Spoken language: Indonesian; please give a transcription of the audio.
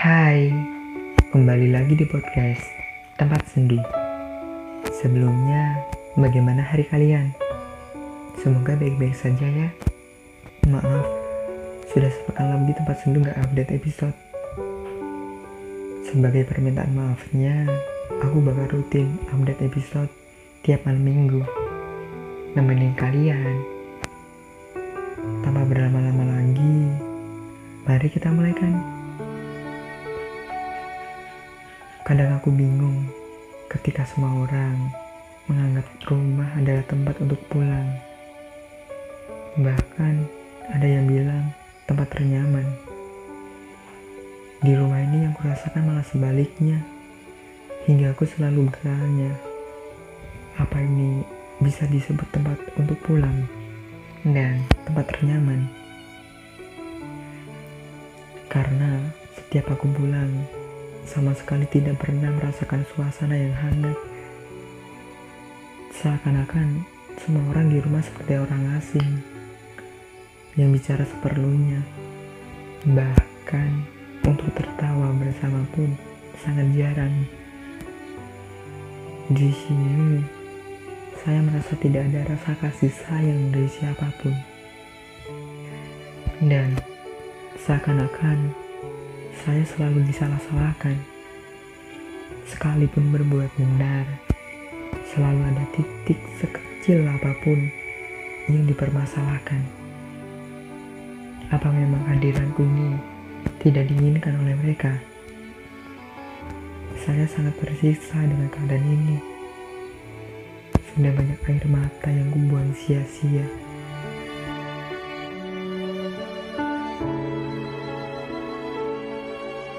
Hai, kembali lagi di podcast Tempat Sendu. Sebelumnya, bagaimana hari kalian? Semoga baik-baik saja ya. Maaf, sudah sepekan lebih tempat sendu gak update episode. Sebagai permintaan maafnya, aku bakal rutin update episode tiap malam minggu. Nemenin kalian. Tanpa berlama-lama lagi, mari kita mulai Kadang aku bingung ketika semua orang menganggap rumah adalah tempat untuk pulang. Bahkan ada yang bilang tempat ternyaman. Di rumah ini yang kurasakan malah sebaliknya. Hingga aku selalu bertanya, apa ini bisa disebut tempat untuk pulang dan tempat ternyaman? Karena setiap aku pulang, sama sekali tidak pernah merasakan suasana yang hangat. Seakan-akan semua orang di rumah seperti orang asing yang bicara seperlunya. Bahkan untuk tertawa bersama pun sangat jarang. Di sini saya merasa tidak ada rasa kasih sayang dari siapa pun. Dan seakan-akan saya selalu disalah-salahkan. Sekalipun berbuat benar, selalu ada titik sekecil apa pun yang dipermasalahkan. Apa memang hadiranku ini tidak diinginkan oleh mereka? Saya sangat tersiksa dengan keadaan ini. Sudah banyak air mata yang kubuang sia-sia